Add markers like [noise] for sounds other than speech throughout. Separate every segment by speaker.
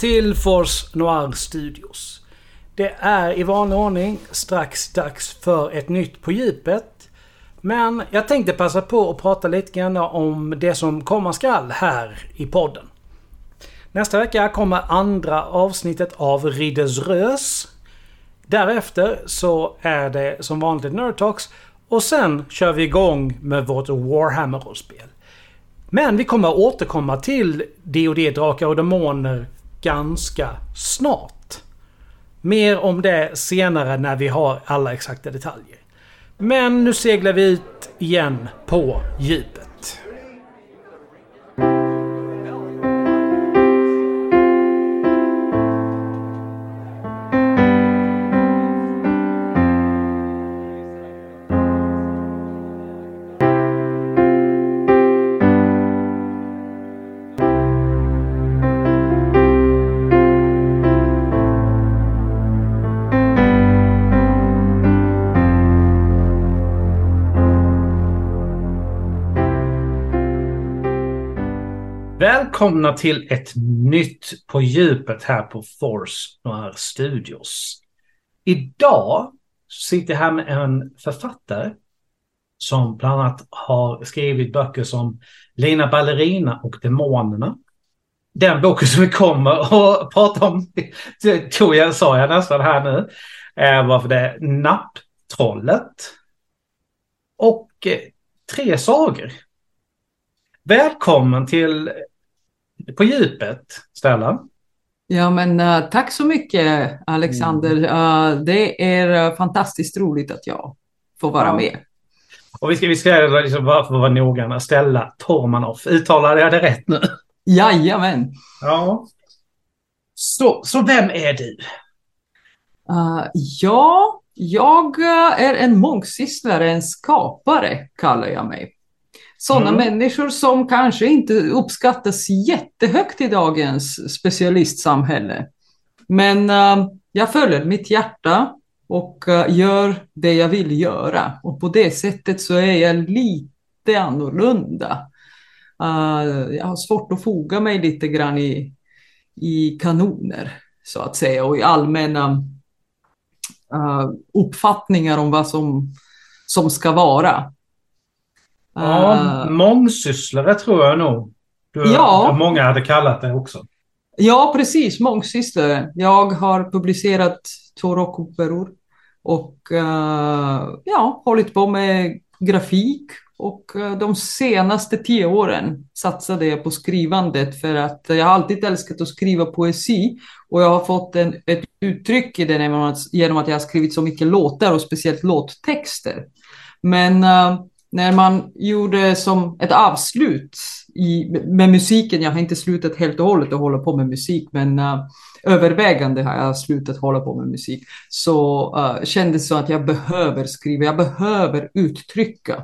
Speaker 1: Till Force Noir Studios. Det är i vanlig ordning strax dags för ett nytt På djupet. Men jag tänkte passa på att prata lite grann om det som komma skall här i podden. Nästa vecka kommer andra avsnittet av Ridders Rös. Därefter så är det som vanligt Nerd Talks och sen kör vi igång med vårt Warhammer-rollspel. Men vi kommer återkomma till D&D Drakar och Demoner ganska snart. Mer om det senare när vi har alla exakta detaljer. Men nu seglar vi ut igen på djupet. Välkomna till ett nytt På djupet här på Force Noir Studios. Idag sitter jag här med en författare som bland annat har skrivit böcker som Lina Ballerina och Demonerna. Den boken som vi kommer att prata om, [laughs] tror jag, sa jag nästan här nu, eh, varför det är Napptrollet. Och eh, tre sagor. Välkommen till på djupet, Stella.
Speaker 2: Ja, men uh, tack så mycket Alexander. Mm. Uh, det är uh, fantastiskt roligt att jag får vara ja. med.
Speaker 1: Och vi ska, vi ska liksom bara för att vara noggranna, Stella Tormanoff. Uttalade jag det rätt nu?
Speaker 2: Jajamän.
Speaker 1: Ja. Så, så vem är du?
Speaker 2: ja, jag är en mångsysslare, en skapare kallar jag mig. Sådana mm. människor som kanske inte uppskattas jättehögt i dagens specialistsamhälle. Men uh, jag följer mitt hjärta och uh, gör det jag vill göra. Och på det sättet så är jag lite annorlunda. Uh, jag har svårt att foga mig lite grann i, i kanoner, så att säga, och i allmänna uppfattningar om vad som, som ska vara.
Speaker 1: Ja, uh, mångsysslare tror jag nog. Du, ja. Många hade kallat det också.
Speaker 2: Ja, precis. Mångsysslare. Jag har publicerat två rockoperor och uh, ja, hållit på med grafik och uh, de senaste tio åren satsade jag på skrivandet för att jag har alltid älskat att skriva poesi och jag har fått en, ett uttryck i det genom att, genom att jag har skrivit så mycket låtar och speciellt låttexter. Men uh, när man gjorde som ett avslut i, med musiken, jag har inte slutat helt och hållet att hålla på med musik, men uh, övervägande har jag slutat hålla på med musik, så uh, kändes det som att jag behöver skriva, jag behöver uttrycka.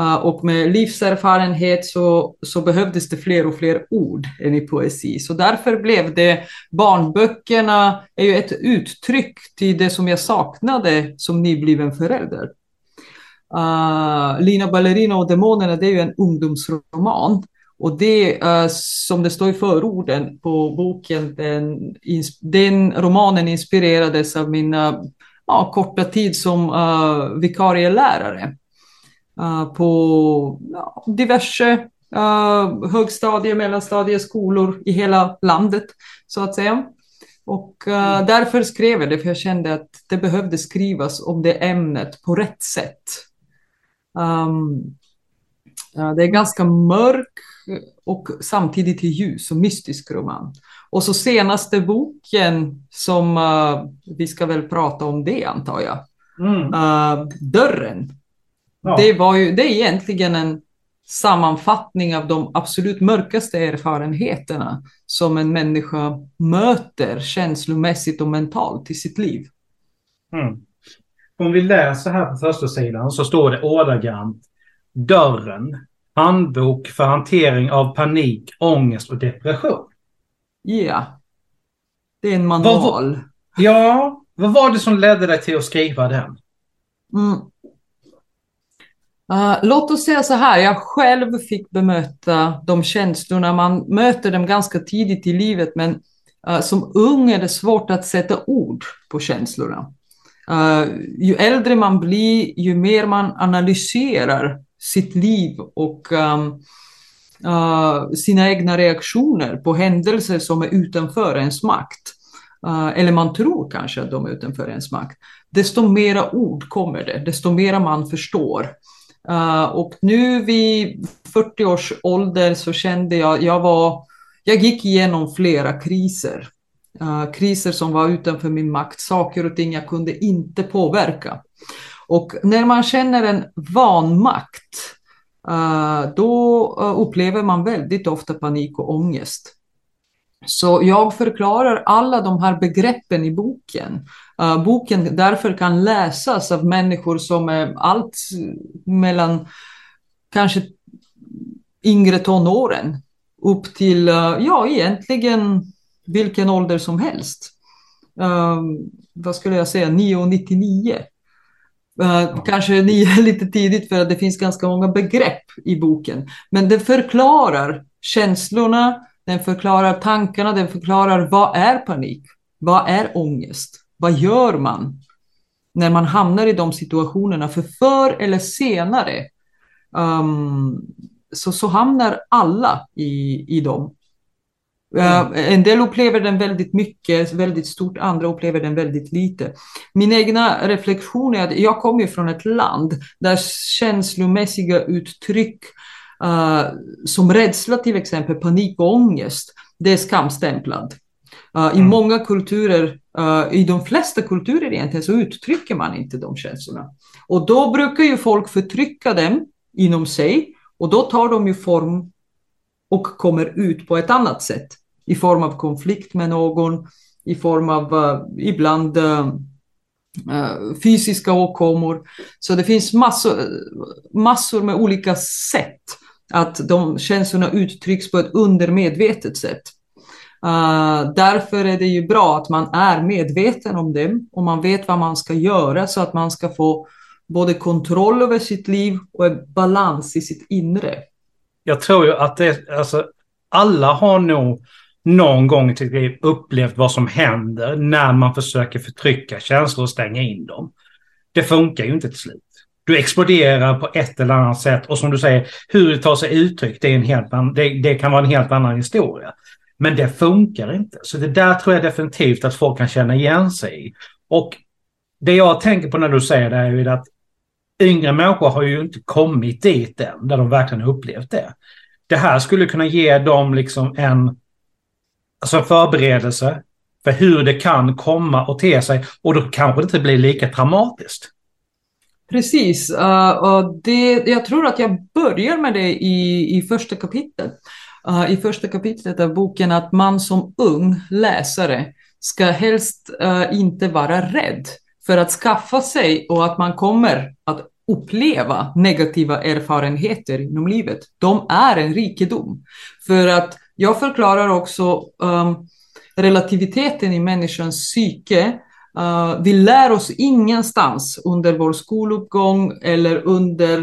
Speaker 2: Uh, och med livserfarenhet så, så behövdes det fler och fler ord än i poesi. Så därför blev det, barnböckerna är ju ett uttryck till det som jag saknade som nybliven förälder. Uh, Lina Ballerina och demonerna, det är ju en ungdomsroman. Och det, uh, som det står i förorden på boken, den, den romanen inspirerades av min uh, korta tid som uh, vikarielärare på diverse uh, högstadie, mellanstadieskolor i hela landet, så att säga. Och uh, därför skrev jag det, för jag kände att det behövde skrivas om det ämnet på rätt sätt. Um, det är ganska mörk och samtidigt ljus och mystisk roman. Och så senaste boken som uh, vi ska väl prata om det antar jag. Mm. Uh, Dörren. Ja. Det, var ju, det är egentligen en sammanfattning av de absolut mörkaste erfarenheterna som en människa möter känslomässigt och mentalt i sitt liv.
Speaker 1: Mm. Om vi läser här på första sidan så står det ordagrant Dörren. Handbok för hantering av panik, ångest och depression.
Speaker 2: Ja. Yeah. Det är en manual.
Speaker 1: Vad, ja. Vad var det som ledde dig till att skriva den?
Speaker 2: Mm. Uh, låt oss säga så här, jag själv fick bemöta de känslorna. Man möter dem ganska tidigt i livet, men uh, som ung är det svårt att sätta ord på känslorna. Uh, ju äldre man blir, ju mer man analyserar sitt liv och um, sina egna reaktioner på händelser som är utanför ens makt, eh, eller man tror kanske att de är utanför ens makt, desto mera ord kommer det, desto mera man förstår. Uh, och nu vid 40 års ålder så kände jag, jag var, jag gick igenom flera kriser. Uh, kriser som var utanför min makt, saker och ting jag kunde inte påverka. Och när man känner en vanmakt, uh, då eh, upplever man väldigt ofta panik och ångest. Så jag förklarar alla de här begreppen i boken. Uh, boken därför kan läsas av människor som är allt mellan kanske yngre tonåren upp till, ja egentligen vilken ålder som helst. Uh, vad skulle jag säga, 9 och 99. Uh, kanske nio [laughs] lite tidigt för att det finns ganska många begrepp i boken. Men det förklarar känslorna, den förklarar tankarna, den förklarar vad är panik? Vad är ångest? Vad gör man när man hamnar i de situationerna? För förr eller senare um, så, så hamnar alla i, i dem. Mm. Uh, en del upplever den väldigt mycket, väldigt stort, andra upplever den väldigt lite. Min egna reflektion är att jag kommer från ett land där känslomässiga uttryck uh, som rädsla till exempel, panik och ångest, det är skamstämplad. Uh, mm. I många kulturer, uh, i de flesta kulturer egentligen, så uttrycker man inte de känslorna. Och då brukar ju folk förtrycka dem inom sig och då tar de ju form och kommer ut på ett annat sätt. I form av konflikt med någon, i form av uh, ibland uh, fysiska åkommor. Så det finns massor, massor med olika sätt att de känslorna uttrycks på ett undermedvetet sätt. Uh, därför är det ju bra att man är medveten om dem och man vet vad man ska göra så att man ska få både kontroll över sitt liv och en balans i sitt inre.
Speaker 3: Jag tror ju att det, alltså, alla har nog någon gång i sitt liv upplevt vad som händer när man försöker förtrycka känslor och stänga in dem. Det funkar ju inte till slut. Du exploderar på ett eller annat sätt och som du säger, hur det tar sig uttryck, det, är en helt det, det kan vara en helt annan historia. Men det funkar inte. Så det där tror jag definitivt att folk kan känna igen sig i. Och det jag tänker på när du säger det är ju att yngre människor har ju inte kommit dit än, där de verkligen upplevt det. Det här skulle kunna ge dem liksom en, alltså förberedelse för hur det kan komma och te sig och då kanske det inte blir lika dramatiskt.
Speaker 2: Precis, uh, och det, jag tror att jag börjar med det i, i första kapitlet. Uh, I första kapitlet av boken att man som ung läsare ska helst uh, inte vara rädd för att skaffa sig och att man kommer att uppleva negativa erfarenheter inom livet. De är en rikedom. För att jag förklarar också um, relativiteten i människans psyke Uh, vi lär oss ingenstans under vår skoluppgång eller under,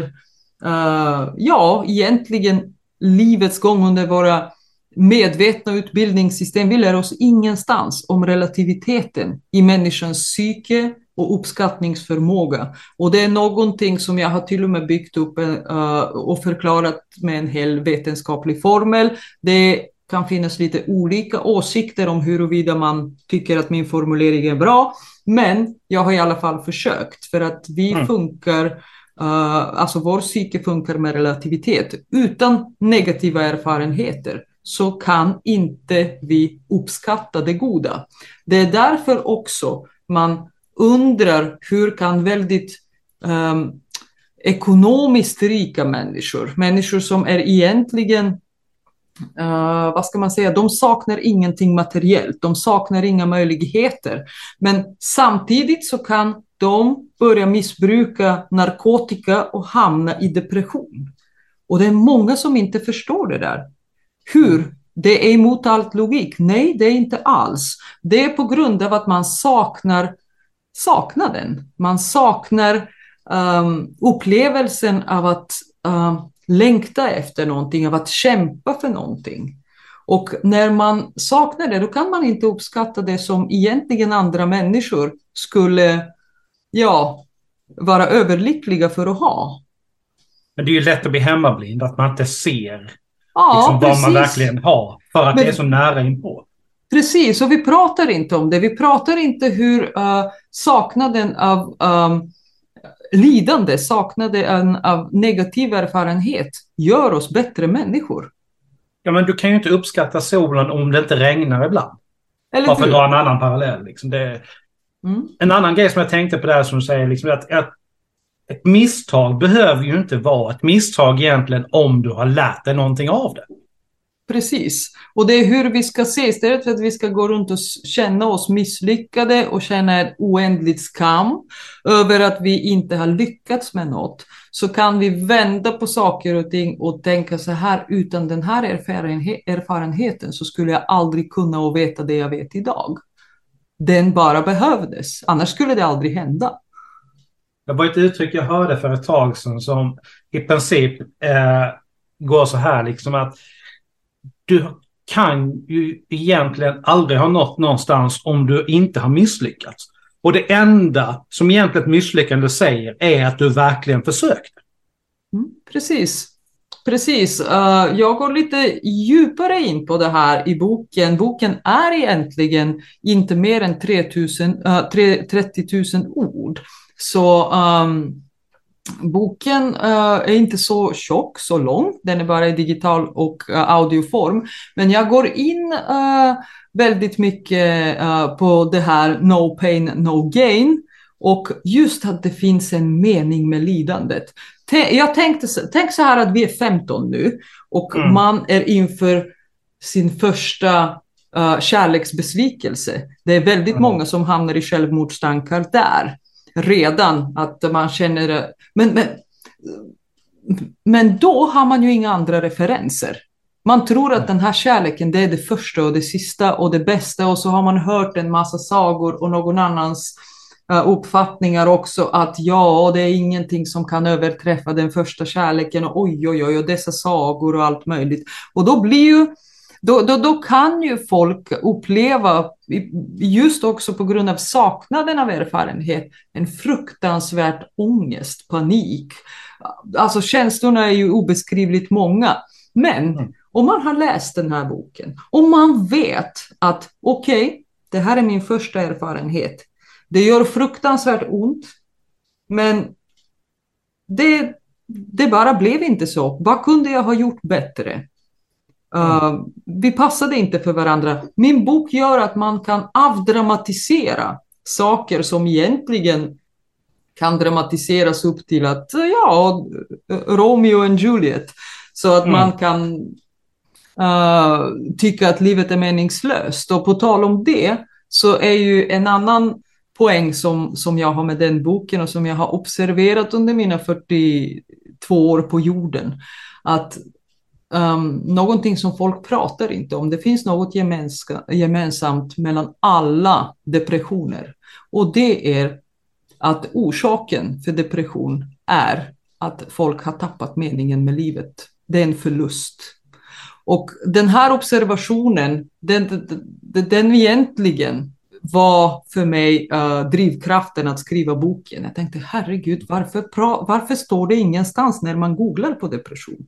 Speaker 2: uh, ja, egentligen livets gång under våra medvetna utbildningssystem. Vi lär oss ingenstans om relativiteten i människans psyke och uppskattningsförmåga. Och det är någonting som jag har till och med byggt upp uh, och förklarat med en hel vetenskaplig formel. Det kan finnas lite olika åsikter om huruvida man tycker att min formulering är bra. Men jag har i alla fall försökt för att vi mm. funkar, uh, alltså vår psyke funkar med relativitet. Utan negativa erfarenheter så kan inte vi uppskatta det goda. Det är därför också man undrar hur kan väldigt um, ekonomiskt rika människor, människor som är egentligen Uh, vad ska man säga, de saknar ingenting materiellt, de saknar inga möjligheter. Men samtidigt så kan de börja missbruka narkotika och hamna i depression. Och det är många som inte förstår det där. Hur? Det är emot allt logik. Nej, det är inte alls. Det är på grund av att man saknar saknaden. Man saknar um, upplevelsen av att uh, längta efter någonting, av att kämpa för någonting. Och när man saknar det, då kan man inte uppskatta det som egentligen andra människor skulle, ja, vara överlyckliga för att ha.
Speaker 1: Men det är ju lätt att bli hemmablind, att man inte ser ja, liksom, vad man verkligen har, för att Men, det är så nära inpå.
Speaker 2: Precis, och vi pratar inte om det. Vi pratar inte hur uh, saknaden av um, lidande, saknaden av negativ erfarenhet gör oss bättre människor.
Speaker 1: Ja, men du kan ju inte uppskatta solen om det inte regnar ibland. Eller Bara för att dra en annan parallell. Liksom. Det, mm. En annan grej som jag tänkte på där som du säger, liksom, att, att ett misstag behöver ju inte vara ett misstag egentligen om du har lärt dig någonting av det.
Speaker 2: Precis. Och det är hur vi ska se, istället för att vi ska gå runt och känna oss misslyckade och känna en oändlig skam över att vi inte har lyckats med något, så kan vi vända på saker och ting och tänka så här, utan den här erfarenheten så skulle jag aldrig kunna och veta det jag vet idag. Den bara behövdes, annars skulle det aldrig hända.
Speaker 1: Det var ett uttryck jag hörde för ett tag sedan som i princip eh, går så här liksom att du kan ju egentligen aldrig ha nått någonstans om du inte har misslyckats. Och det enda som egentligen ett misslyckande säger är att du verkligen försökte.
Speaker 2: Mm, precis. Precis. Eh, jag går lite djupare in på det här i boken. Boken är egentligen inte mer än 3000, 30 000 ord. Så um, Boken uh, är inte så tjock, så lång. Den är bara i digital och uh, audioform. Men jag går in uh, väldigt mycket på det här no pain, no gain. Och just att det finns en mening med lidandet. Jag tänkte, tänk så här att vi är 15 nu och mm. man är inför sin första uh, kärleksbesvikelse. Det är väldigt mm. många som hamnar i självmordstankar där redan att man känner... Men, men, men då har man ju inga andra referenser. Man tror att den här kärleken det är det första och det sista och det bästa och så har man hört en massa sagor och någon annans uh, uppfattningar också att ja, det är ingenting som kan överträffa den första kärleken och oj, oj, oj, och dessa sagor och allt möjligt. Och då blir ju då, då, då kan ju folk uppleva, just också på grund av saknaden av erfarenhet, en fruktansvärt ångest, panik. Alltså känslorna är ju obeskrivligt många. Men mm. om man har läst den här boken och man vet att okej, okay, det här är min första erfarenhet. Det gör fruktansvärt ont, men det, det bara blev inte så. Vad kunde jag ha gjort bättre? Uh, vi passade inte för varandra. Min bok gör att man kan avdramatisera saker som egentligen kan dramatiseras upp till att, ja, Romeo och Juliet. Så att mm. man kan uh, tycka att livet är meningslöst. Och på tal om det så är ju en annan poäng som, som jag har med den boken och som jag har observerat under mina 42 år på jorden, att um, någonting som folk pratar inte om. Det finns något gemensamt mellan alla depressioner och det är att orsaken för depression är att folk har tappat meningen med livet. Det är en förlust. Och den här observationen, den, den, den egentligen var för mig uh, drivkraften att skriva boken. Jag tänkte herregud, varför, varför står det ingenstans när man googlar på depression?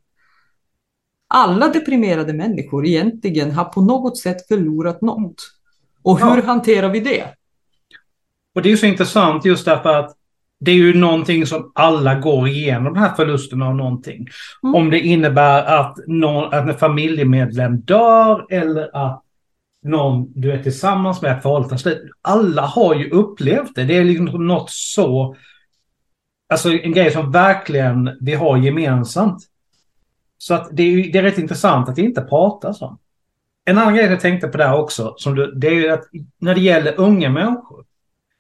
Speaker 2: Alla deprimerade människor egentligen har på något sätt förlorat något. Och hur ja. hanterar vi det?
Speaker 1: Och det är så intressant just därför att det är ju någonting som alla går igenom, de här förlusterna av någonting. Mm. Om det innebär att, någon, att en familjemedlem dör eller att någon du är tillsammans med förhållandet slut. Alla har ju upplevt det. Det är liksom något så... Alltså en grej som verkligen vi har gemensamt. Så att det är, det är rätt intressant att det inte pratas om. En annan grej jag tänkte på där också, som du, det är ju att när det gäller unga människor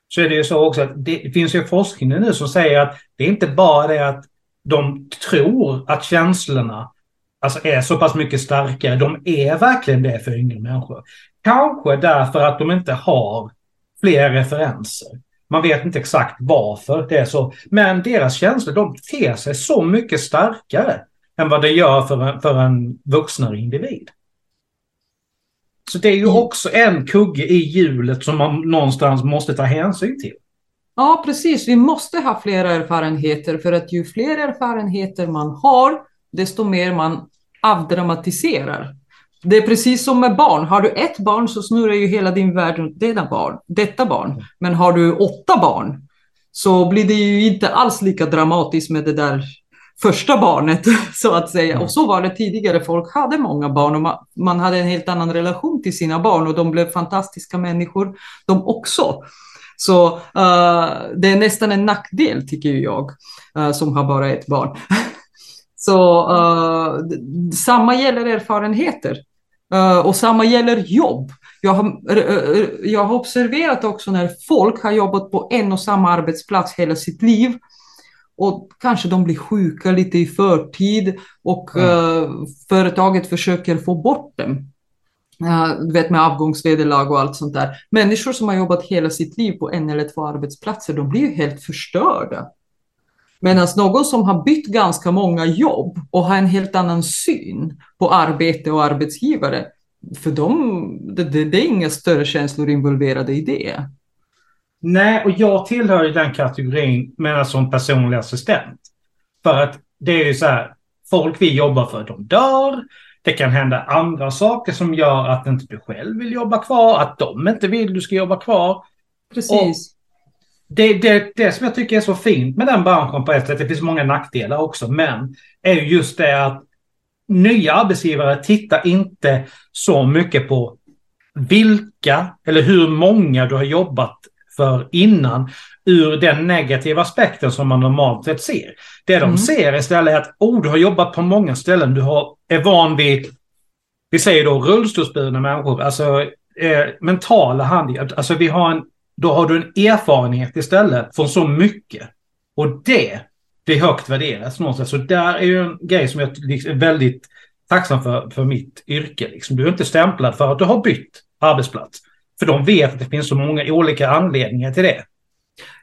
Speaker 1: så är det ju så också att det finns ju forskning nu som säger att det är inte bara det att de tror att känslorna alltså är så pass mycket starkare. De är verkligen det för yngre människor. Kanske därför att de inte har fler referenser. Man vet inte exakt varför det är så. Men deras känslor, de ter sig så mycket starkare än vad det gör för en, för en vuxnare individ. Så det är ju också en kugge i hjulet som man någonstans måste ta hänsyn till.
Speaker 2: Ja, precis. Vi måste ha fler erfarenheter för att ju fler erfarenheter man har, desto mer man avdramatiserar. Det är precis som med barn. Har du ett barn så snurrar ju hela din värld runt detta barn. Detta barn. Men har du åtta barn så blir det ju inte alls lika dramatiskt med det där första barnet [laughs] så att säga. Mm. Och så var det tidigare. Folk hade många barn och man, hade en helt annan relation till sina barn och de blev fantastiska människor de också. Så uh, det är nästan en nackdel tycker jag uh, som har bara ett barn. [laughs] så uh, samma gäller erfarenheter. och samma gäller jobb. Jag har, jag har observerat också när folk har jobbat på en och samma arbetsplats hela sitt liv och kanske de blir sjuka lite i förtid och mm. uh, företaget försöker få bort dem. Uh, du vet med avgångsvederlag och allt sånt där. Människor som har jobbat hela sitt liv på en eller två arbetsplatser, de blir ju helt förstörda. Medan någon som har bytt ganska många jobb och har en helt annan syn på arbete och arbetsgivare, för dem, det, det, det är inga större känslor involverade i det.
Speaker 1: Nej, och jag tillhör ju den kategorin men som personlig assistent. För att det är ju så här, folk vi jobbar för, de dör. Det kan hända andra saker som gör att inte du själv vill jobba kvar, att de inte vill du ska jobba kvar.
Speaker 2: Precis.
Speaker 1: det, det, det som jag tycker är så fint med den branschen på ett sätt, det finns många nackdelar också, men är ju just det att nya arbetsgivare tittar inte så mycket på vilka eller hur många du har jobbat för innan ur den negativa aspekten som man normalt sett ser. Det de mm. ser istället är att oh, du har jobbat på många ställen, du har, är van vid, vi säger då rullstolsburna människor, alltså eh, mentala handikapp. Alltså vi har en, då har du en erfarenhet istället från så mycket. Och det blir högt värderat någonstans. Så där är ju en grej som jag liksom är väldigt tacksam för, för mitt yrke. Liksom. Du är inte stämplad för att du har bytt arbetsplats. För de vet att det finns så många olika anledningar till det.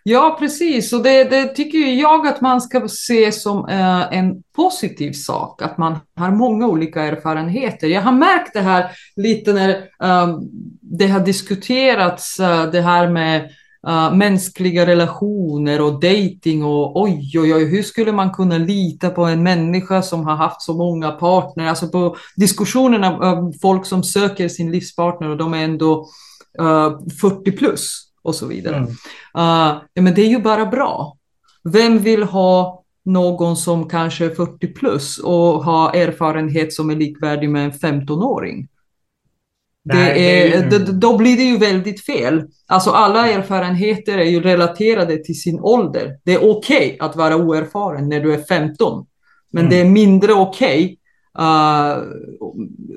Speaker 2: Ja, precis. Och det, det tycker jag att man ska se som eh, en positiv sak, att man har många olika erfarenheter. Jag har märkt det här lite när eh, det har diskuterats, eh, det här med Uh, mänskliga relationer och dating och oj, oj, oj, hur skulle man kunna lita på en människa som har haft så många partner? Alltså på diskussionerna av folk som söker sin livspartner och de är ändå 40 plus och så vidare. Mm. Uh, ja, men det är ju bara bra. Vem vill ha någon som kanske är 40 plus och har erfarenhet som är likvärdig med en 15-åring? Det är, det, då blir det ju väldigt fel. Alltså alla erfarenheter är ju relaterade till sin ålder. Det är okej okay att vara oerfaren när du är 15. Men mm. det är mindre okej, okay, uh,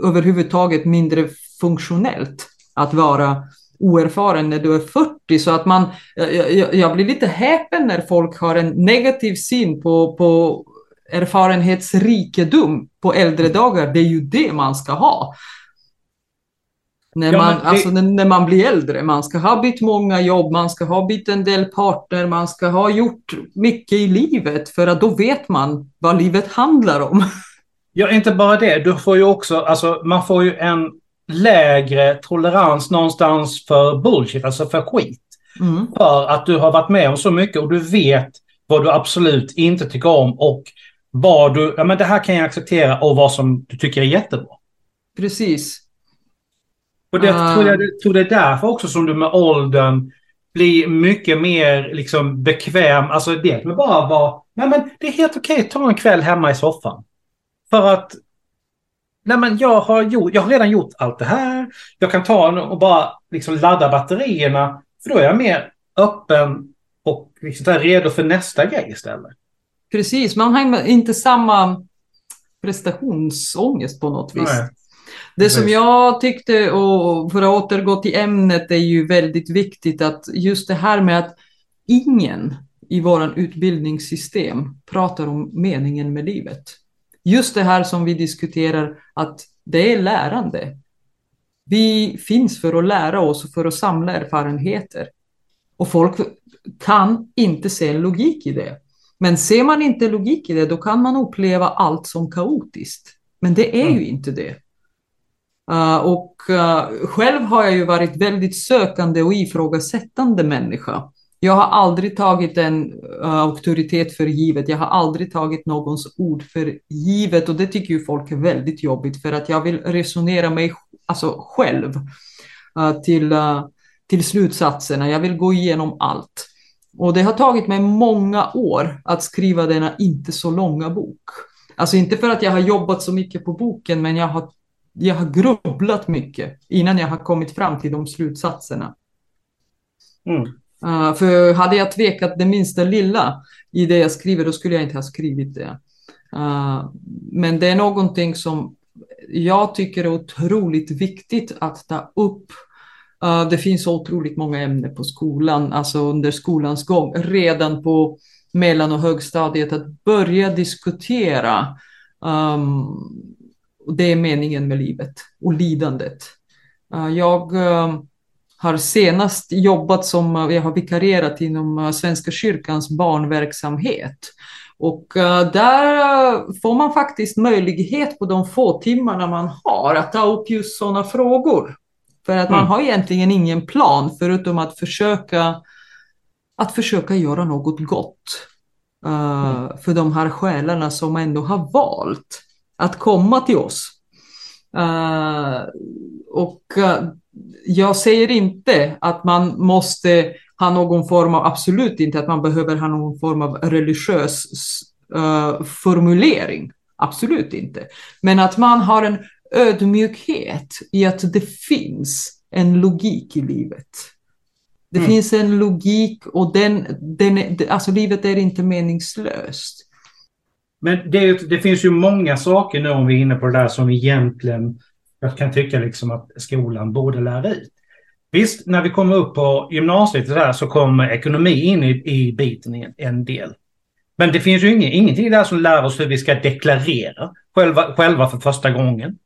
Speaker 2: överhuvudtaget mindre funktionellt att vara oerfaren när du är 40. Så att man, jag, jag blir lite häpen när folk har en negativ syn på, på erfarenhetsrikedom på äldre dagar. Det är ju det man ska ha. När man, ja, det... alltså, när, man blir äldre. Man ska ha bytt många jobb, man ska ha bytt en del partner, man ska ha gjort mycket i livet för att då vet man vad livet handlar om. [laughs]
Speaker 1: Ja, inte bara det. Du får ju också, alltså man får ju en lägre tolerans någonstans för bullshit, alltså för skit. Mm. För att du har varit med om så mycket och du vet vad du absolut inte tycker om och vad du, ja men det här kan jag acceptera och vad som du tycker är jättebra.
Speaker 2: Precis.
Speaker 1: Och det uh. tror, jag, tror det är därför också som du med åldern blir mycket mer liksom bekväm. Alltså det med bara vara, nej men det är helt okej att ta en kväll hemma i soffan. För att nej men jag har, gjort, jag har redan gjort allt det här. Jag kan ta och bara liksom ladda batterierna. För då är jag mer öppen och liksom redo för nästa grej istället.
Speaker 2: Precis, man har inte samma prestationsångest på något vis. Nej. Det som jag tyckte, och för att återgå till ämnet, är ju väldigt viktigt att just det här med att ingen i våran utbildningssystem pratar om meningen med livet just det här som vi diskuterar, att det är lärande. Vi finns för att lära oss och för att samla erfarenheter. Och folk kan inte se en logik i det. Men ser man inte logik i det, då kan man uppleva allt som kaotiskt. Men det är mm. ju inte det. Uh, och uh, själv har jag ju varit väldigt sökande och ifrågasättande människa. Jag har aldrig tagit en uh, auktoritet för givet. Jag har aldrig tagit någons ord för givet och det tycker ju folk är väldigt jobbigt för att jag vill resonera mig alltså själv eh, till, eh, till slutsatserna. Jag vill gå igenom allt. Och det har tagit mig många år att skriva denna inte så långa bok. Alltså inte för att jag har jobbat så mycket på boken, men jag har, jag har grubblat mycket innan jag har kommit fram till de slutsatserna. Mm. Uh, för hade jag tvekat det minsta lilla i det jag skriver, då skulle jag inte ha skrivit det. Uh, men det är någonting som jag tycker är otroligt viktigt att ta upp Uh, det finns otroligt många ämnen på skolan, alltså under skolans gång, redan på mellan och högstadiet, att börja diskutera um, det är meningen med livet och lidandet. Jag um, har senast jobbat som, jag har vikarierat inom Svenska kyrkans barnverksamhet. Och där får man faktiskt möjlighet på de få timmarna man har att ta upp just sådana frågor. För att man mm. har egentligen ingen plan förutom att försöka, att försöka göra något gott mm. för de här själarna som ändå har valt att komma till oss. Uh, och uh, jag säger inte att man måste ha någon form av, absolut inte att man behöver ha någon form av religiös formulering. Absolut inte. Men att man har en ödmjukhet i att det finns en logik i livet. Det mm. finns en logik och den, den, alltså livet är inte meningslöst.
Speaker 1: Men det, det, finns ju många saker nu om vi är inne på det där som egentligen jag kan tycka liksom att skolan borde lära ut. Visst, när vi kommer upp på gymnasiet där så kommer ekonomi in i, i biten en, en del. Men det finns ju ingen, ingenting där som lär oss hur vi ska deklarera själva, själva för första gången.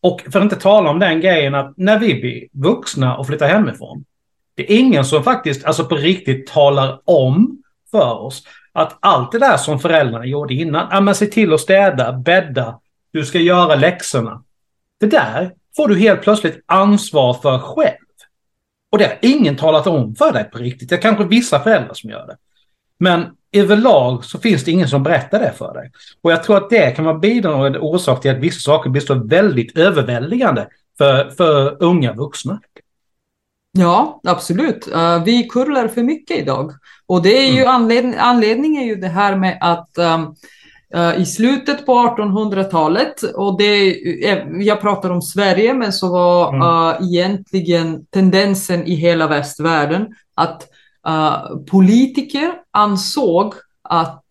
Speaker 1: Och för att inte tala om den grejen att när vi blir vuxna och flyttar hemifrån. Det är ingen som faktiskt, alltså på riktigt talar om för oss att allt det där som föräldrarna gjorde innan, ja men se till att städa, bädda, du ska göra läxorna. Det där får du helt plötsligt ansvar för själv. Och det har ingen talat om för dig på riktigt. Det är kanske vissa föräldrar som gör det. Men överlag så finns det ingen som berättar det för dig. Och jag tror att det kan vara bidragande orsak till att vissa saker blir så väldigt överväldigande för, för unga vuxna.
Speaker 2: Ja, absolut. Uh, vi kurlar för mycket idag. Och det är ju mm. anledning, anledningen är ju det här med att um, uh, i slutet på 1800-talet, och det, jag pratar om Sverige, men så var mm. uh, egentligen tendensen i hela västvärlden att politiker ansåg att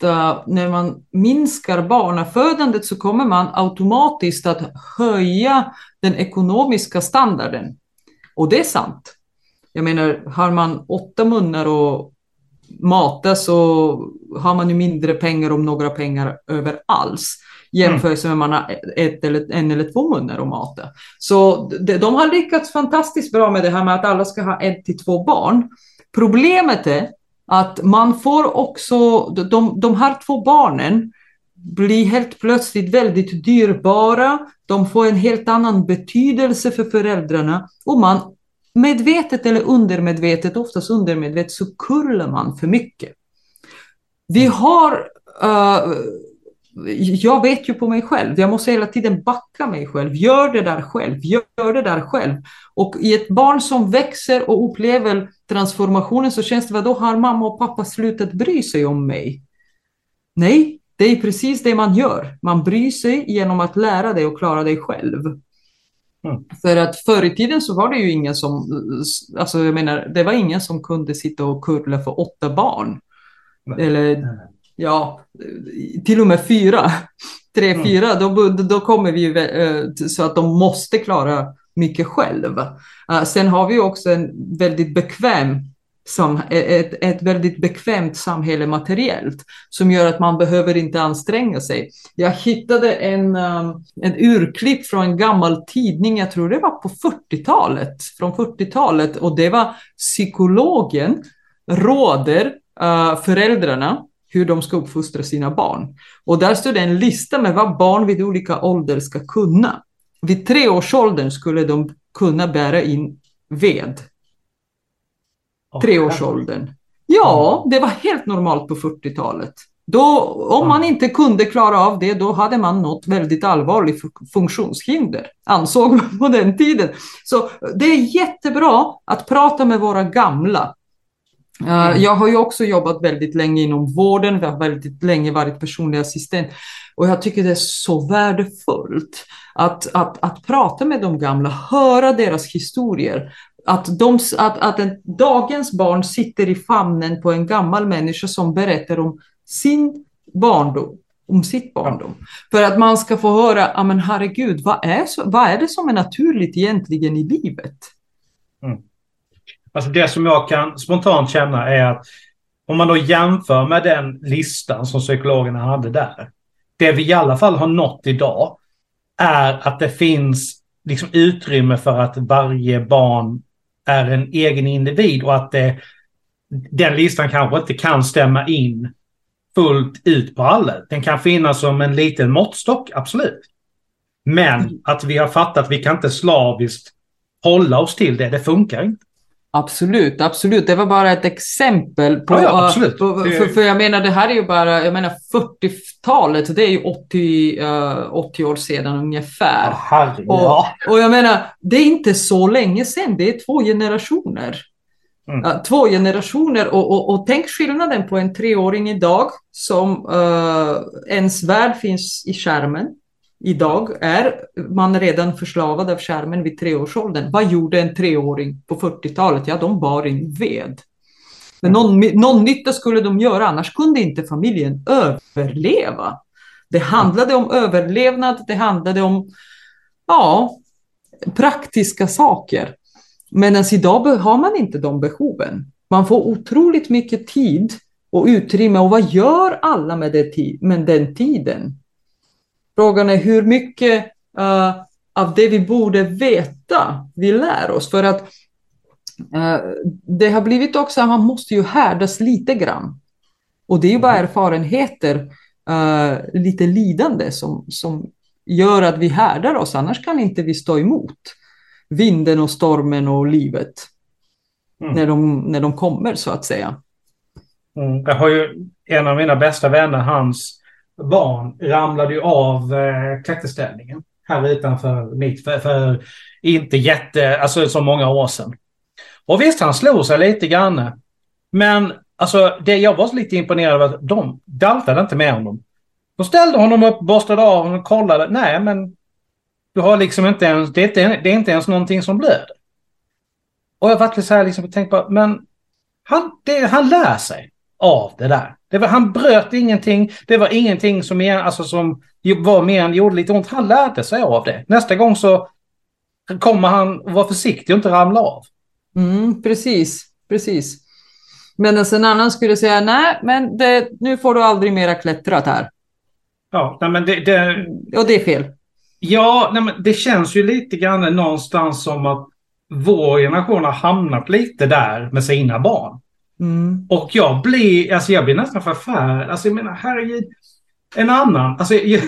Speaker 2: när man minskar barnafödandet så kommer man automatiskt att höja den ekonomiska standarden. Och det är sant. Jag menar, har man åtta munnar och mata så har man ju mindre pengar om några pengar över alls jämfört med man har ett eller, en eller två munnar att mata. Så de, de har lyckats fantastiskt bra med det här med att alla ska ha ett till två barn. Problemet är att man får också, de, de här två barnen blir helt plötsligt väldigt dyrbara, de får en helt annan betydelse för föräldrarna och man medvetet eller undermedvetet, oftast undermedvetet, så kurlar man för mycket. Vi har uh, jag vet ju på mig själv, jag måste hela tiden backa mig själv. Gör det där själv, gör det där själv. Och i ett barn som växer och upplever transformationen så känns det, vad då har mamma och pappa slutat bry sig om mig? Nej, det är precis det man gör. Man bryr sig genom att lära dig och klara dig själv. Mm. För att förr i tiden så var det ju ingen som, alltså jag menar, det var ingen som kunde sitta och kurla för åtta barn. Nej. Eller ja, till och med fyra, tre, mm. fyra, då, då kommer vi uh, så att de måste klara mycket själv. Uh, sen har vi också en väldigt bekväm som ett, ett väldigt bekvämt samhälle materiellt som gör att man behöver inte anstränga sig. Jag hittade en, um, en urklipp från en gammal tidning, jag tror det var på 40-talet, från 40-talet och det var psykologen råder uh, föräldrarna hur de ska uppfostra sina barn. Och där stod det en lista med vad barn vid olika ålder ska kunna. Vid treårsåldern skulle de kunna bära in ved. Treårsåldern. Ja, det var helt normalt på 40-talet. Då, om man inte kunde klara av det, då hade man nått väldigt allvarligt funktionshinder, ansåg man på den tiden. Så det är jättebra att prata med våra gamla. Mm. Jag har ju också jobbat väldigt länge inom vården, jag har väldigt länge varit personlig assistent och jag tycker det är så värdefullt att, att, att prata med de gamla, höra deras historier. Att, de, att, att en, dagens barn sitter i famnen på en gammal människa som berättar om sin barndom, om sitt barndom. För att man ska få höra, ja men herregud, vad är, vad är det som är naturligt egentligen i livet?
Speaker 1: Mm. Alltså det som jag kan spontant känna är att om man då jämför med den listan som psykologerna hade där. Det vi i alla fall har nått idag är att det finns liksom utrymme för att varje barn är en egen individ och att det, den listan kanske inte kan stämma in fullt ut på alla. Den kan finnas som en liten måttstock, absolut. Men att vi har fattat att vi kan inte slaviskt hålla oss till det, det funkar inte.
Speaker 2: Absolut, absolut. Det var bara ett exempel på...
Speaker 1: Ja, ja absolut.
Speaker 2: På, för, för, jag menar, det här är ju bara, jag menar 40-talet, det är ju 80, uh, 80 år sedan ungefär.
Speaker 1: Ja,
Speaker 2: och, och jag menar, det är inte så länge sedan, det är två generationer. Mm. Två generationer och, och, och, tänk skillnaden på en treåring idag som uh, ens värld finns i skärmen. Idag är man redan förslavad av skärmen vid treårsåldern. Vad gjorde en treåring på 40-talet? Ja, de bar in ved. Men någon, någon nytta skulle de göra, annars kunde inte familjen överleva. Det handlade om överlevnad, det handlade om ja, praktiska saker. Medan idag har man inte de behoven. Man får otroligt mycket tid och utrymme och vad gör alla med, det, med den tiden? Frågan är hur mycket uh, av det vi borde veta vi lär oss. För att uh, det har blivit också att man måste ju härdas lite grann. Och det är ju bara erfarenheter, uh, lite lidande som, som gör att vi härdar oss, annars kan inte vi stå emot vinden och stormen och livet mm. när, de, när de kommer så att säga.
Speaker 1: Mm. Jag har ju en av mina bästa vänner, hans barn, ramlade ju av eh, klätterställningen här utanför mitt för, för inte jätte, alltså så många år sedan. Och visst, han slog sig lite grann. Men alltså, det jag var lite imponerad av att de daltade inte med honom. De ställde honom upp, borstade av honom och kollade. Nej, men du har liksom inte ens, det är inte, det är inte ens någonting som blöder. Och jag har varit så här liksom och tänkt på, men han, det, han lär sig av det där. Det var, han bröt ingenting. Det var ingenting som, mer, alltså, som var mer än gjorde lite ont. Han lärde sig av det. Nästa gång så kommer han vara försiktig och inte ramla av.
Speaker 2: Mm, precis, precis. Medan en annan skulle säga nej, men det, nu får du aldrig mera klättrat här.
Speaker 1: Ja, nej, men det, det...
Speaker 2: Och det är fel.
Speaker 1: Ja, nej, men det känns ju lite grann någonstans som att vår generation har hamnat lite där med sina barn. Mm. Och jag blir, alltså jag blir nästan förfärad. Alltså jag menar, herregud. En annan, alltså jag,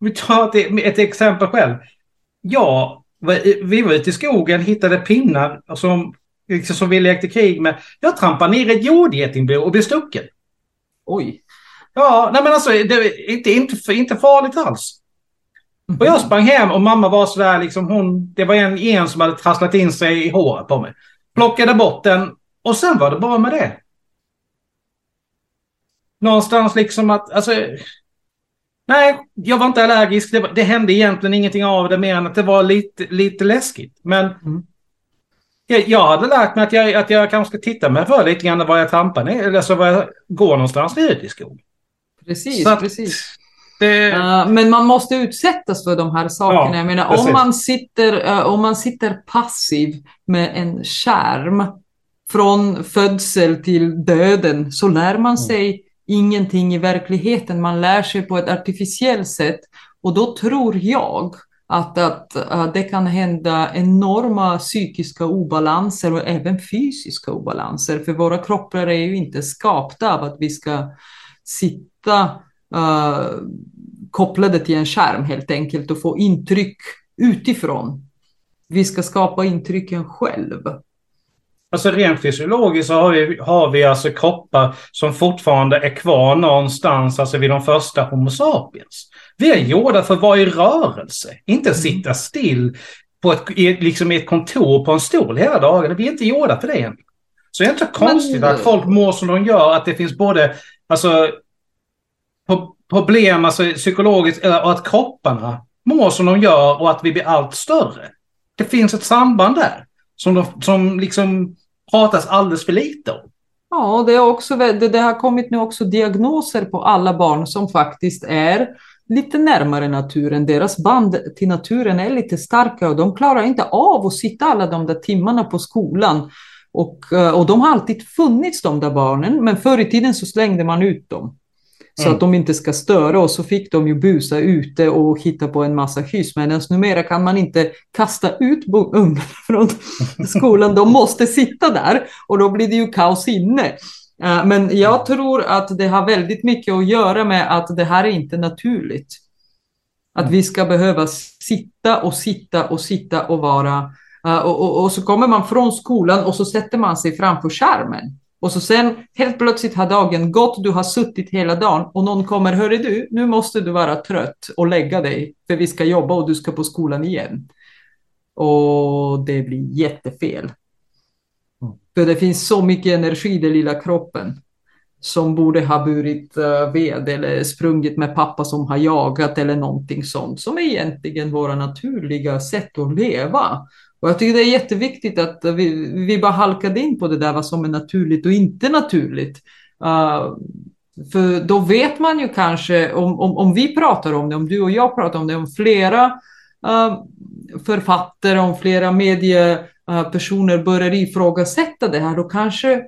Speaker 1: vi tar ett, ett exempel själv. Jag, vi var ute i skogen, hittade pinnar som, liksom, som vi lekte krig med. Jag trampade ner ett jordgetingbo och blev stucken.
Speaker 2: Oj.
Speaker 1: Ja, nej men alltså det inte, inte, inte farligt alls. Och jag sprang hem och mamma var sådär liksom hon, det var en, en som hade trasslat in sig i håret på mig. Plockade bort den och sen var det bara med det. Någonstans liksom att, alltså... Nej, jag var inte allergisk. Det, det hände egentligen ingenting av det mer än att det var lite, lite läskigt. Men mm. jag, jag, hade lärt mig att jag, att jag kanske ska titta mig för lite grann var jag trampar ner, eller så var jag går någonstans ute i skogen.
Speaker 2: Precis, att, precis. Det... Uh, men man måste utsättas för de här sakerna. Ja, jag menar, om man, sitter, uh, om man sitter passiv med en skärm från födsel till döden så lär man mm. sig ingenting i verkligheten. Man lär sig på ett artificiellt sätt och då tror jag att, att, att det kan hända enorma psykiska obalanser och även fysiska obalanser. För våra kroppar är ju inte skapta av att vi ska sitta uh, kopplade till en skärm helt enkelt och få intryck utifrån. Vi ska skapa intrycken själv.
Speaker 1: Alltså rent fysiologiskt så har vi, har vi alltså kroppar som fortfarande är kvar någonstans, alltså vid de första Homo sapiens. Vi är gjorda för att vara i rörelse, inte mm. sitta still på ett, liksom i ett kontor på en stol hela dagen. Vi är inte gjorda för det än. Så det är inte så konstigt Men... att folk mår som de gör, att det finns både alltså, problem alltså, psykologiskt och att kropparna mår som de gör och att vi blir allt större. Det finns ett samband där som, de, som liksom pratas alldeles för lite om.
Speaker 2: Ja, det, är också, det, det har kommit nu också diagnoser på alla barn som faktiskt är lite närmare naturen. Deras band till naturen är lite starka och de klarar inte av att sitta alla de där timmarna på skolan. Och, eh, och de har alltid funnits de där barnen, men förr i tiden så slängde man ut dem. Så mm. att de inte ska störa och så fick de ju busa ute och hitta på en massa hyss. Men numera kan man inte kasta ut ungarna [laughs] från skolan. De måste sitta där och då blir det ju kaos inne. Eh, men jag tror att det har väldigt mycket att göra med att det här är inte naturligt. Att vi ska behöva sitta och sitta och sitta och vara... Eh, och, och, och så kommer man från skolan och så sätter man sig framför skärmen. Och så sen helt plötsligt har dagen gått, du har suttit hela dagen och någon kommer, hörru du, nu måste du vara trött och lägga dig för vi ska jobba och du ska på skolan igen. Och det blir jättefel. Mm. För det finns så mycket energi i den lilla kroppen som borde ha burit uh, ved eller sprungit med pappa som har jagat eller någonting sånt som är egentligen våra naturliga sätt att leva. Och jag tycker det är jätteviktigt att vi, vi bara halkade in på det där vad som är naturligt och inte naturligt. Uh, för då vet man ju kanske, om, om, om vi pratar om det, om du och jag pratar om det, om flera uh, författare, om flera mediepersoner ah, börjar ifrågasätta det här, då kanske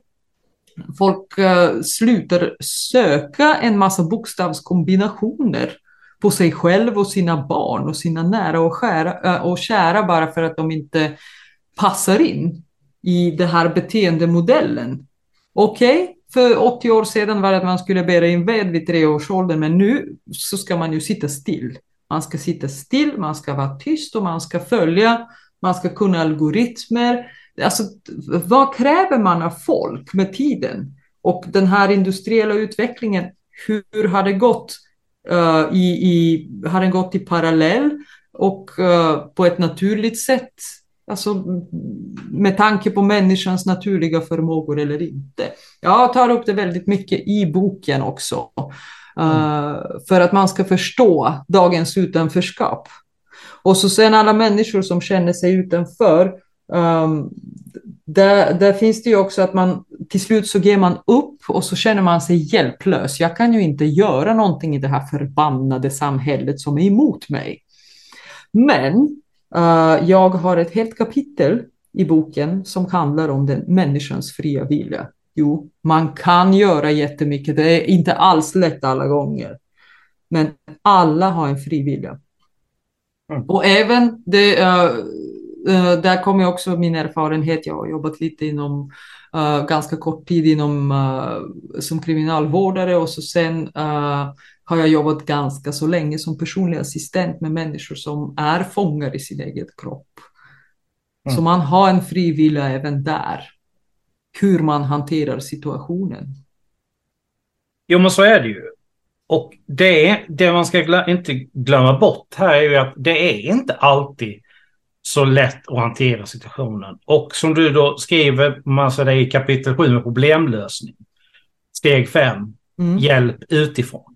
Speaker 2: folk uh, slutar söka en massa bokstavskombinationer på sig själv och sina barn och sina nära och, skära, och kära bara för att de inte passar in i den här beteendemodellen. Okej, okay, för 80 år sedan var det att man skulle bära in ved vid tre års ålder, men nu så ska man ju sitta still. Man ska sitta still, man ska vara tyst och man ska följa, man ska kunna algoritmer. Alltså, vad kräver man av folk med tiden? Och den här industriella utvecklingen, hur har det gått? Uh, i, i, har den gått i parallell och uh, på ett naturligt sätt? Alltså med tanke på människans naturliga förmågor eller inte. Jag tar upp det väldigt mycket i boken också. Uh, för att man ska förstå dagens utanförskap. Och så sen alla människor som känner sig utanför. Um, där, där finns det ju också att man till slut så ger man upp och så känner man sig hjälplös. Jag kan ju inte göra någonting i det här förbannade samhället som är emot mig. Men uh, jag har ett helt kapitel i boken som handlar om den människans fria vilja. Jo, man kan göra jättemycket. Det är inte alls lätt alla gånger. Men alla har en fri vilja. Mm. Och även det, uh, uh, där kommer också min erfarenhet. Jag har jobbat lite inom uh, ganska kort tid inom, uh, som kriminalvårdare och så sen har jag jobbat ganska så länge som personlig assistent med människor som är fångar i sin egen kropp. Mm. Så man har en fri vilja även där. Hur man hanterar situationen.
Speaker 1: Jo, men så är det ju. Och det, det man ska glö inte glömma bort här är ju att det är inte alltid så lätt att hantera situationen. Och som du då skriver massa det i kapitel 7 med problemlösning. Steg 5, mm. hjälp utifrån.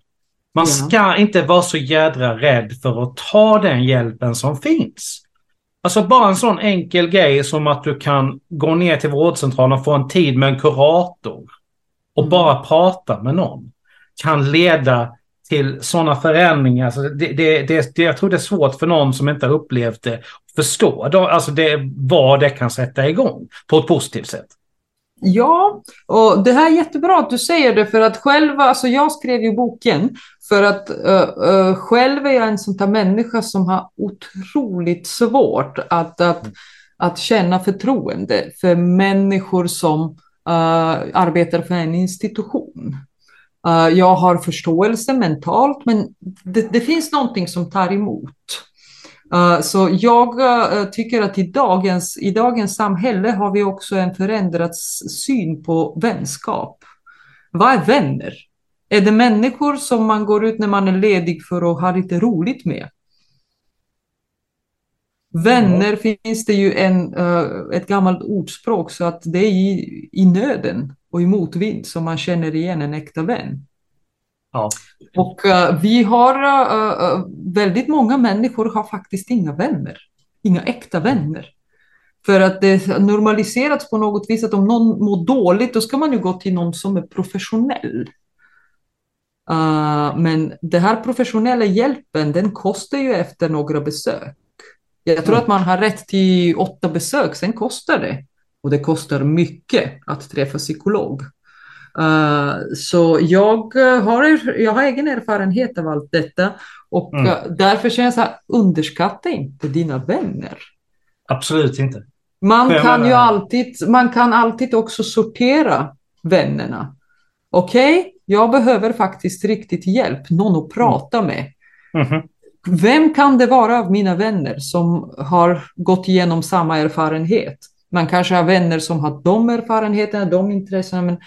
Speaker 1: Man ja. ska inte vara så jädra rädd för att ta den hjälpen som finns. Alltså bara en sån enkel grej som att du kan gå ner till vårdcentralen och få en tid med en kurator och mm. bara prata med någon kan leda till sådana förändringar. Alltså det, det, det, jag tror det är svårt för någon som inte har upplevt det förstå då, alltså det, vad det kan sätta igång på ett positivt sätt.
Speaker 2: Ja, och det här är jättebra att du säger det för att själv, alltså jag skrev ju boken För att uh, uh, själv är jag en sån där människa som har otroligt svårt att, att, att känna förtroende för människor som uh, arbetar för en institution. jag har förståelse mentalt, men det, det finns någonting som tar emot. Uh, så jag uh, tycker att i dagens, i dagens samhälle har vi också en förändrad syn på vänskap. Vad är vänner? Är det människor som man går ut när man är ledig för att ha lite roligt med? Vänner mm. finns det ju en, uh, ett gammalt ordspråk så att det är i, i nöden och i motvind som man känner igen en äkta vän. Ja. Och uh, vi har, uh, väldigt många människor har faktiskt inga vänner, inga äkta vänner. För att det normaliserats på något vis att om någon mår dåligt, då ska man ju gå till någon som är professionell. Uh, men den här professionella hjälpen, den kostar ju efter några besök. Jag tror mm. att man har rätt till åtta besök, sen kostar det. Och det kostar mycket att träffa psykolog. Uh, så jag har, jag har egen erfarenhet av allt detta och mm. uh, därför känner jag underskatta inte dina vänner.
Speaker 1: Absolut inte.
Speaker 2: Man kan ju alltid, man kan alltid också sortera vännerna. Okej, okay, jag behöver faktiskt riktigt hjälp, någon att prata mm. med. Mm -hmm. Vem kan det vara av mina vänner som har gått igenom samma erfarenhet? Man kanske har vänner som har de erfarenheterna, de intressena, men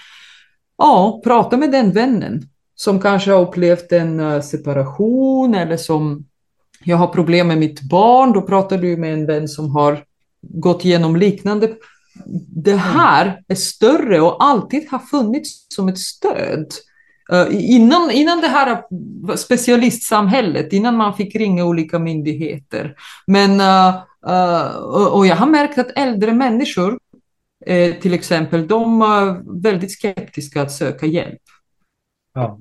Speaker 2: ja, prata med den vännen som kanske har upplevt en eh, separation eller som jag har problem med mitt barn, då pratar du med en vän som har gått igenom liknande. Det mm. här är större och alltid har funnits som ett stöd. Uh, innan, innan det här specialistsamhället, innan man fick ringa olika myndigheter. Men, uh, och jag har märkt att äldre människor, till exempel, de är väldigt skeptiska att söka hjälp. Ja.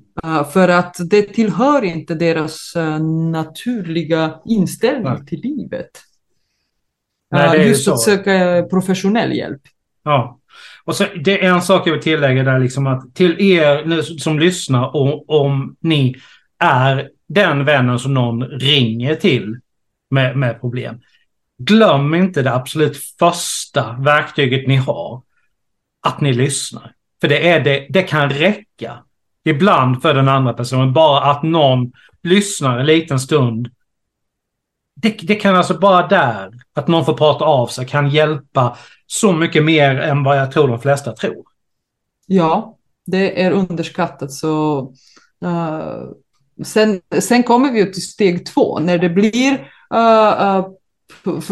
Speaker 2: För att det tillhör inte deras naturliga inställning ja. till livet. Nej, just att söka professionell hjälp.
Speaker 1: Ja. Och så, det är en sak jag vill tillägga där liksom att till er som lyssnar om, om ni är den vännen som någon ringer till med, med problem. Glöm inte det absolut första verktyget ni har. Att ni lyssnar. För det, är det, det kan räcka. Ibland för den andra personen. Bara att någon lyssnar en liten stund det, det, kan alltså bara där, att någon får prata av sig, kan hjälpa så mycket mer än vad jag tror de flesta tror.
Speaker 2: Ja, det är underskattat. Så, uh, sen, sen kommer vi till steg två, när det blir uh, uh,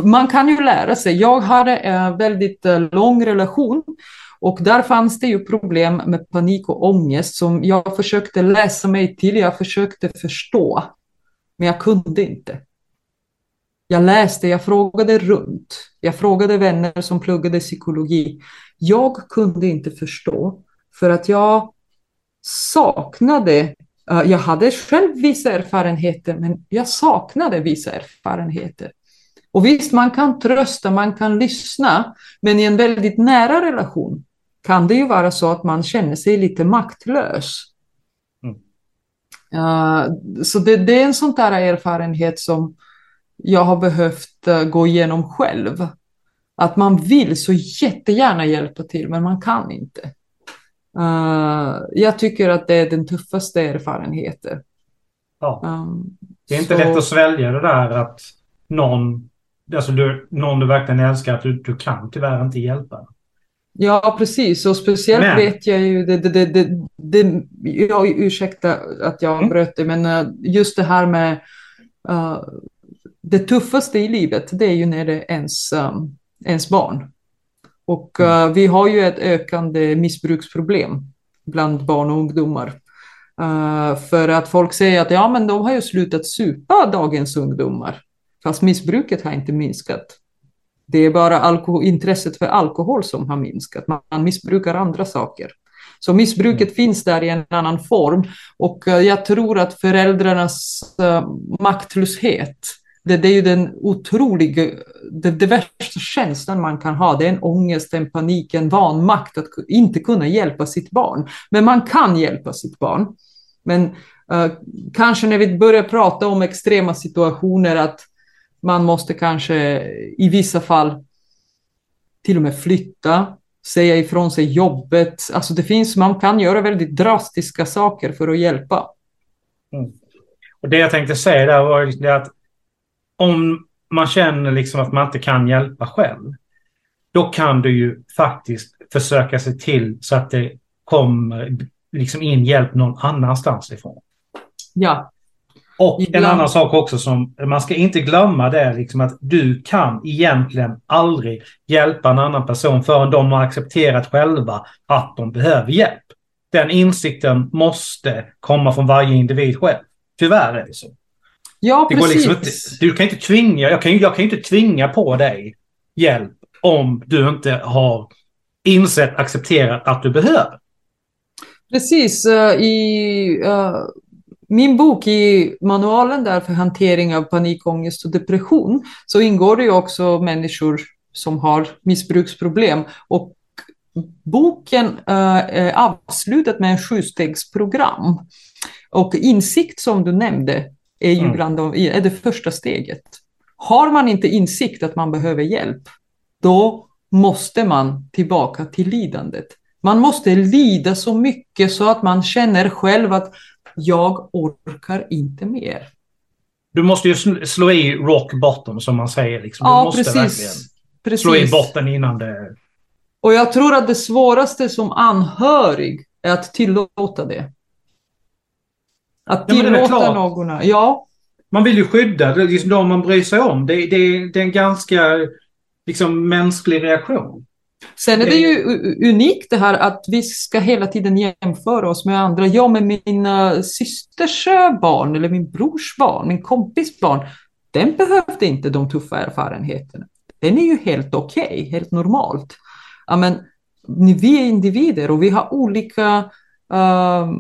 Speaker 2: man kan ju lära sig. Jag hade en väldigt eh, lång relation och där fanns det ju problem med panik och ångest som jag försökte läsa mig till, jag försökte förstå, men jag kunde inte. Jag läste, jag frågade runt. Jag frågade vänner som pluggade psykologi. Jag kunde inte förstå för att jag saknade, eh, jag hade själv vissa erfarenheter, men jag saknade vissa erfarenheter. Och visst, man kan trösta, man kan lyssna, men i en väldigt nära relation kan det ju vara så att man känner sig lite maktlös. Mm. Uh, så det, det, är en sån där erfarenhet som jag har behövt uh, gå igenom själv. Att man vill så jättegärna hjälpa till, men man kan inte. Uh, jag tycker att det är den tuffaste erfarenheten.
Speaker 1: Ja. Um, det är inte så... lätt att svälja det där att någon, alltså du, någon du verkligen älskar, att du, du kan tyvärr inte hjälpa.
Speaker 2: Ja, precis. Och speciellt men... vet jag ju, det, det, det, det, det, jag, ursäkta att jag mm. bröt det, men uh, just det här med uh, det tuffaste i livet, det är ju när det är ens, um, ens barn. Och uh, vi har ju ett ökande missbruksproblem bland barn och ungdomar. Uh, för att folk säger att ja, men de har ju slutat supa, dagens ungdomar. Fast missbruket har inte minskat. Det är bara intresset för alkohol som har minskat. Man, missbrukar andra saker. Så missbruket mm. finns där i en annan form. Och uh, jag tror att föräldrarnas maktlöshet det, det, är ju den otroliga, det, det värsta känslan man kan ha. Det är en ångest, en panik, en vanmakt att inte kunna hjälpa sitt barn. Men man kan hjälpa sitt barn. Men Uh, kanske när vi börjar prata om extrema situationer att man måste kanske i vissa fall till och med flytta, säga ifrån sig jobbet. Alltså det finns, man kan göra väldigt drastiska saker för att hjälpa.
Speaker 1: Mm. Och Det jag tänkte säga där var liksom att om man känner liksom att man inte kan hjälpa själv, då kan du ju faktiskt försöka se till så att det kommer liksom in hjälp någon annanstans ifrån.
Speaker 2: Ja.
Speaker 1: Och Ibland. en annan sak också som man ska inte glömma det är liksom att du kan egentligen aldrig hjälpa en annan person förrän de har accepterat själva att de behöver hjälp. Den insikten måste komma från varje individ själv. Tyvärr är det så.
Speaker 2: Ja,
Speaker 1: det
Speaker 2: precis.
Speaker 1: Liksom du kan inte tvinga, jag kan, jag kan inte tvinga på dig hjälp om du inte har insett, accepterat att du behöver.
Speaker 2: Precis. Uh, I uh, min bok, i manualen där för hantering av panikångest och depression, så ingår det ju också människor som har missbruksproblem. Och boken uh, är avslutad med en sjustegsprogram. Och insikt som du nämnde är ju mm. bland de, är det första steget. Har man inte insikt att man behöver hjälp, då måste man tillbaka till lidandet. Man måste lida så mycket så att man känner själv att jag orkar inte mer.
Speaker 1: Du måste ju slå i rock bottom som man säger. Liksom. Du
Speaker 2: ja,
Speaker 1: måste
Speaker 2: precis.
Speaker 1: verkligen
Speaker 2: precis.
Speaker 1: slå i botten innan det...
Speaker 2: Och jag tror att det svåraste som anhörig är att tillåta det. Att tillåta ja, någon... Ja.
Speaker 1: Man vill ju skydda liksom, de man bryr sig om. Det, det, det är en ganska liksom, mänsklig reaktion.
Speaker 2: Sen är det ju unikt det här att vi ska hela tiden jämföra oss med andra. Jag med min systers barn eller min brors barn, min kompis barn, den behövde inte de tuffa erfarenheterna. Den är ju helt okej, okay, helt normalt. Ja, men vi är individer och vi har olika uh,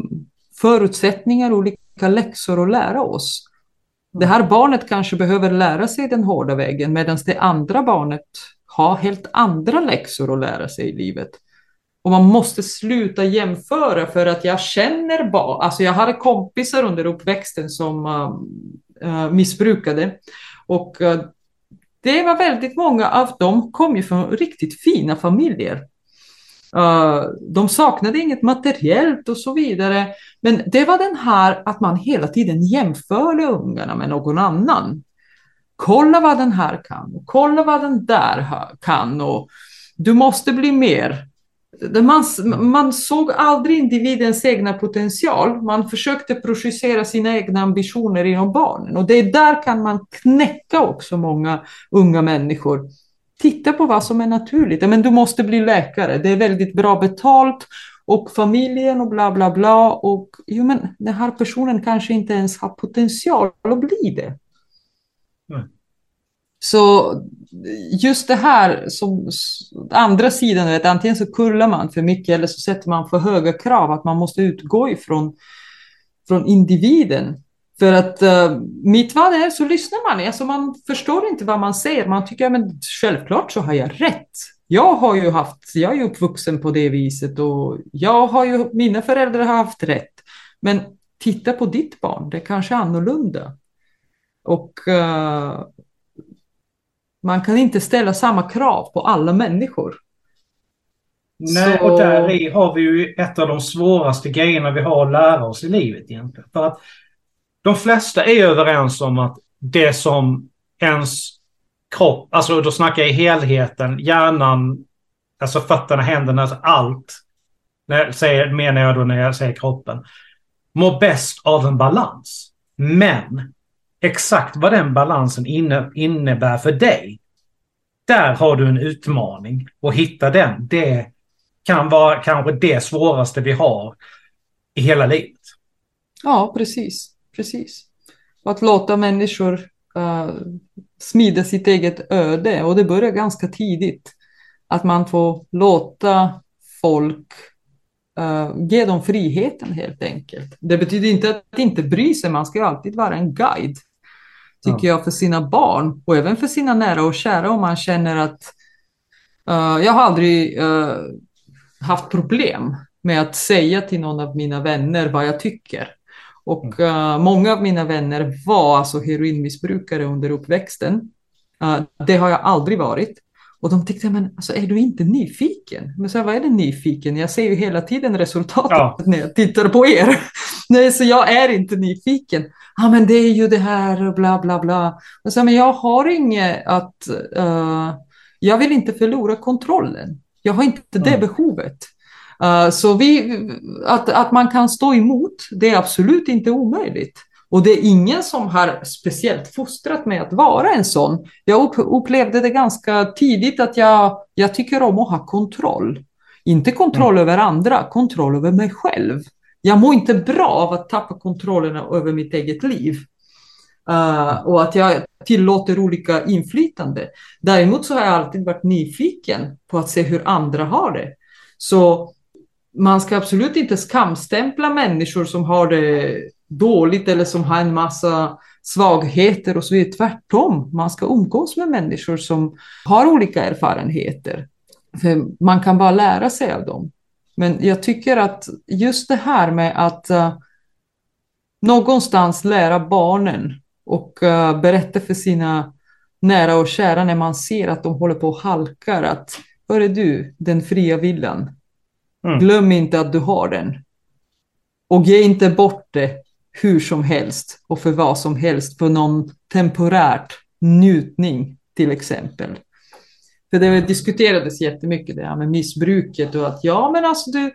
Speaker 2: förutsättningar, olika läxor att lära oss. Det här barnet kanske behöver lära sig den hårda vägen medan det andra barnet ha helt andra läxor att lära sig i livet. Och man måste sluta jämföra för att jag känner bara... alltså jag hade kompisar under uppväxten som uh, missbrukade och uh, det var väldigt många av dem kom ju från riktigt fina familjer. Uh, de saknade inget materiellt och så vidare. Men det var den här att man hela tiden jämförde ungarna med någon annan. Kolla vad den här kan och kolla vad den där kan och du måste bli mer. Man, man såg aldrig individens egna potential. Man försökte projicera sina egna ambitioner inom barnen och det är där kan man knäcka också många unga människor titta på vad som är naturligt. Men du måste bli läkare, det är väldigt bra betalt och familjen och bla bla bla. Och jo, men den här personen kanske inte ens har potential att bli det. Mm. Så just det här, som andra sidan, vet, antingen så kullar man för mycket eller så sätter man för höga krav, att man måste utgå ifrån från individen. För att uh, mitt vad är så lyssnar man. Alltså man förstår inte vad man säger. Man tycker att självklart så har jag rätt. Jag har ju haft, jag är ju uppvuxen på det viset och jag har ju, mina föräldrar har haft rätt. Men titta på ditt barn, det är kanske annorlunda. Och uh, man kan inte ställa samma krav på alla människor.
Speaker 1: Nej, så... och där har vi ju ett av de svåraste grejerna vi har att lära oss i livet egentligen. För att de flesta är överens om att det som ens kropp, alltså då snackar jag i helheten, hjärnan, alltså fötterna, händerna, alltså allt. När jag säger, menar jag då när jag säger kroppen. Mår bäst av en balans. Men exakt vad den balansen inne, innebär för dig. Där har du en utmaning. Och hitta den, det kan vara kanske det svåraste vi har i hela livet.
Speaker 2: Ja, precis precis. att låta människor uh, smida sitt eget öde och det börjar ganska tidigt. Att man får låta folk uh, ge dem friheten helt enkelt. Det betyder inte att inte bry sig, man ska alltid vara en guide. Tycker ja. jag för sina barn och även för sina nära och kära om man känner att uh, jag har aldrig haft problem med att säga till någon av mina vänner vad jag tycker. Och uh, många av mina vänner var alltså heroinmissbrukare under uppväxten. Uh, det har jag aldrig varit. Och de tyckte, men alltså, är du inte nyfiken? Men så här, vad är det nyfiken? Jag ser ju hela tiden resultatet ja. när jag tittar på er. [laughs] Nej, så jag är inte nyfiken. Ja, men det är ju det här och bla bla bla. Och så, men jag har inget att... Uh, jag vill inte förlora kontrollen. Jag har inte det mm. behovet. Uh, så vi, att, att man kan stå emot, det är absolut inte omöjligt. Och det är ingen som har speciellt fostrat mig att vara en sån. Jag upplevde det ganska tidigt att jag, jag tycker om att ha kontroll. Inte kontroll mm. över andra, kontroll över mig själv. Jag mår inte bra av att tappa kontrollen över mitt eget liv. Uh, och att jag tillåter olika inflytande. Däremot så har jag alltid varit nyfiken på att se hur andra har det. Så man ska absolut inte skamstämpla människor som har det dåligt eller som har en massa svagheter och så vidare. Tvärtom, man ska umgås med människor som har olika erfarenheter. För man kan bara lära sig av dem. Men jag tycker att just det här med att uh, någonstans lära barnen och uh, berätta för sina nära och kära när man ser att de håller på och halkar att Hör är du, den fria villan. Mm. Glöm inte att du har den. Och ge inte bort det hur som helst och för vad som helst för någon temporärt njutning till exempel. För det diskuterades jättemycket det här med missbruket och att ja men alltså du,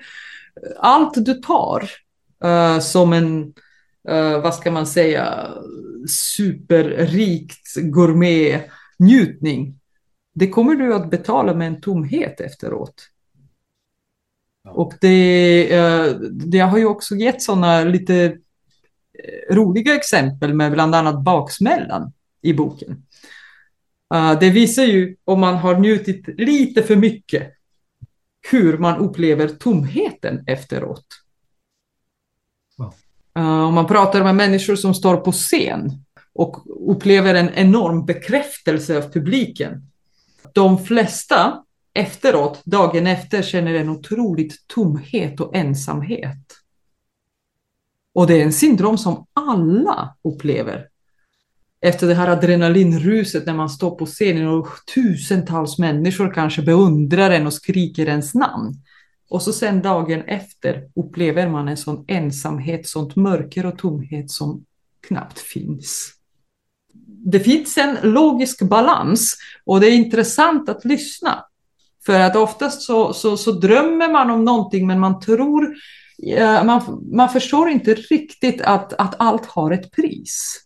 Speaker 2: allt du tar uh, som en, uh, vad ska man säga, superrikt gourmet njutning, det kommer du att betala med en tomhet efteråt. Och det, uh, det har ju också gett sådana lite roliga exempel med bland annat baksmällan i boken. Uh, det visar ju om man har njutit lite för mycket hur man upplever tomheten efteråt. Wow. Uh, om man pratar med människor som står på scen och upplever en enorm bekräftelse av publiken. De flesta efteråt, dagen efter, känner en otroligt tomhet och ensamhet. Och det är en syndrom som alla upplever. Efter det här adrenalinruset när man står på scenen och tusentals människor kanske beundrar en och skriker ens namn. Och så sen dagen efter upplever man en sån ensamhet, sånt mörker och tomhet som knappt finns. Det finns en logisk balans och det är intressant att lyssna. För att oftast så, så, så drömmer man om någonting men man tror man, man förstår inte riktigt att, att allt har ett pris.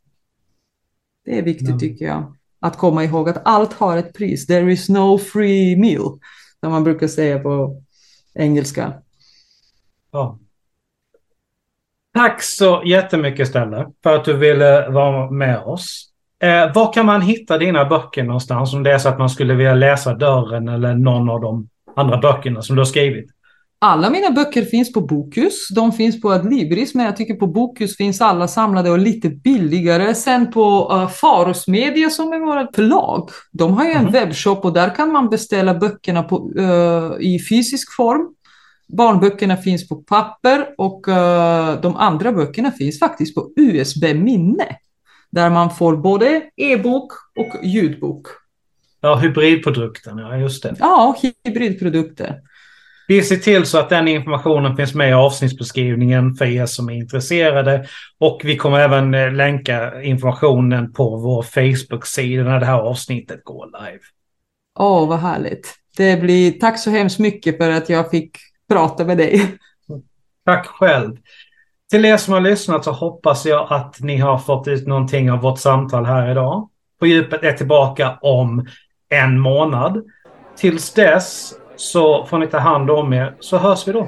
Speaker 2: Det är viktigt ja. tycker jag, att komma ihåg att allt har ett pris. There is no free meal, som man brukar säga på engelska.
Speaker 1: Ja. Tack så jättemycket Stella för att du ville vara med oss. Eh, var kan man hitta dina böcker någonstans om det är så att man skulle vilja läsa Dörren eller någon av de andra böckerna som du har skrivit?
Speaker 2: Alla mina böcker finns på Bokus. De finns på Adlibris, men jag tycker på Bokus finns alla samlade och lite billigare. Sen på uh, Farus Media som är vårt förlag. De har ju en mm. webbshop och där kan man beställa böckerna på, uh, i fysisk form. Barnböckerna finns på papper och uh, de andra böckerna finns faktiskt på USB-minne. Där man får både e-bok och ljudbok.
Speaker 1: Ja, hybridprodukten, ja just det.
Speaker 2: Ja, hybridprodukter.
Speaker 1: Vi ser till så att den informationen finns med i avsnittsbeskrivningen för er som är intresserade. Och vi kommer även eh, länka informationen på vår Facebook-sida när det här avsnittet går live.
Speaker 2: Åh, oh, vad härligt. Det blir, tack så hemskt mycket för att jag fick prata med dig.
Speaker 1: Tack själv. Till er som har lyssnat så hoppas jag att ni har fått ut någonting av vårt samtal här idag. På djupet är tillbaka om en månad. Tills dess så får ni ta hand om er, så hörs vi då.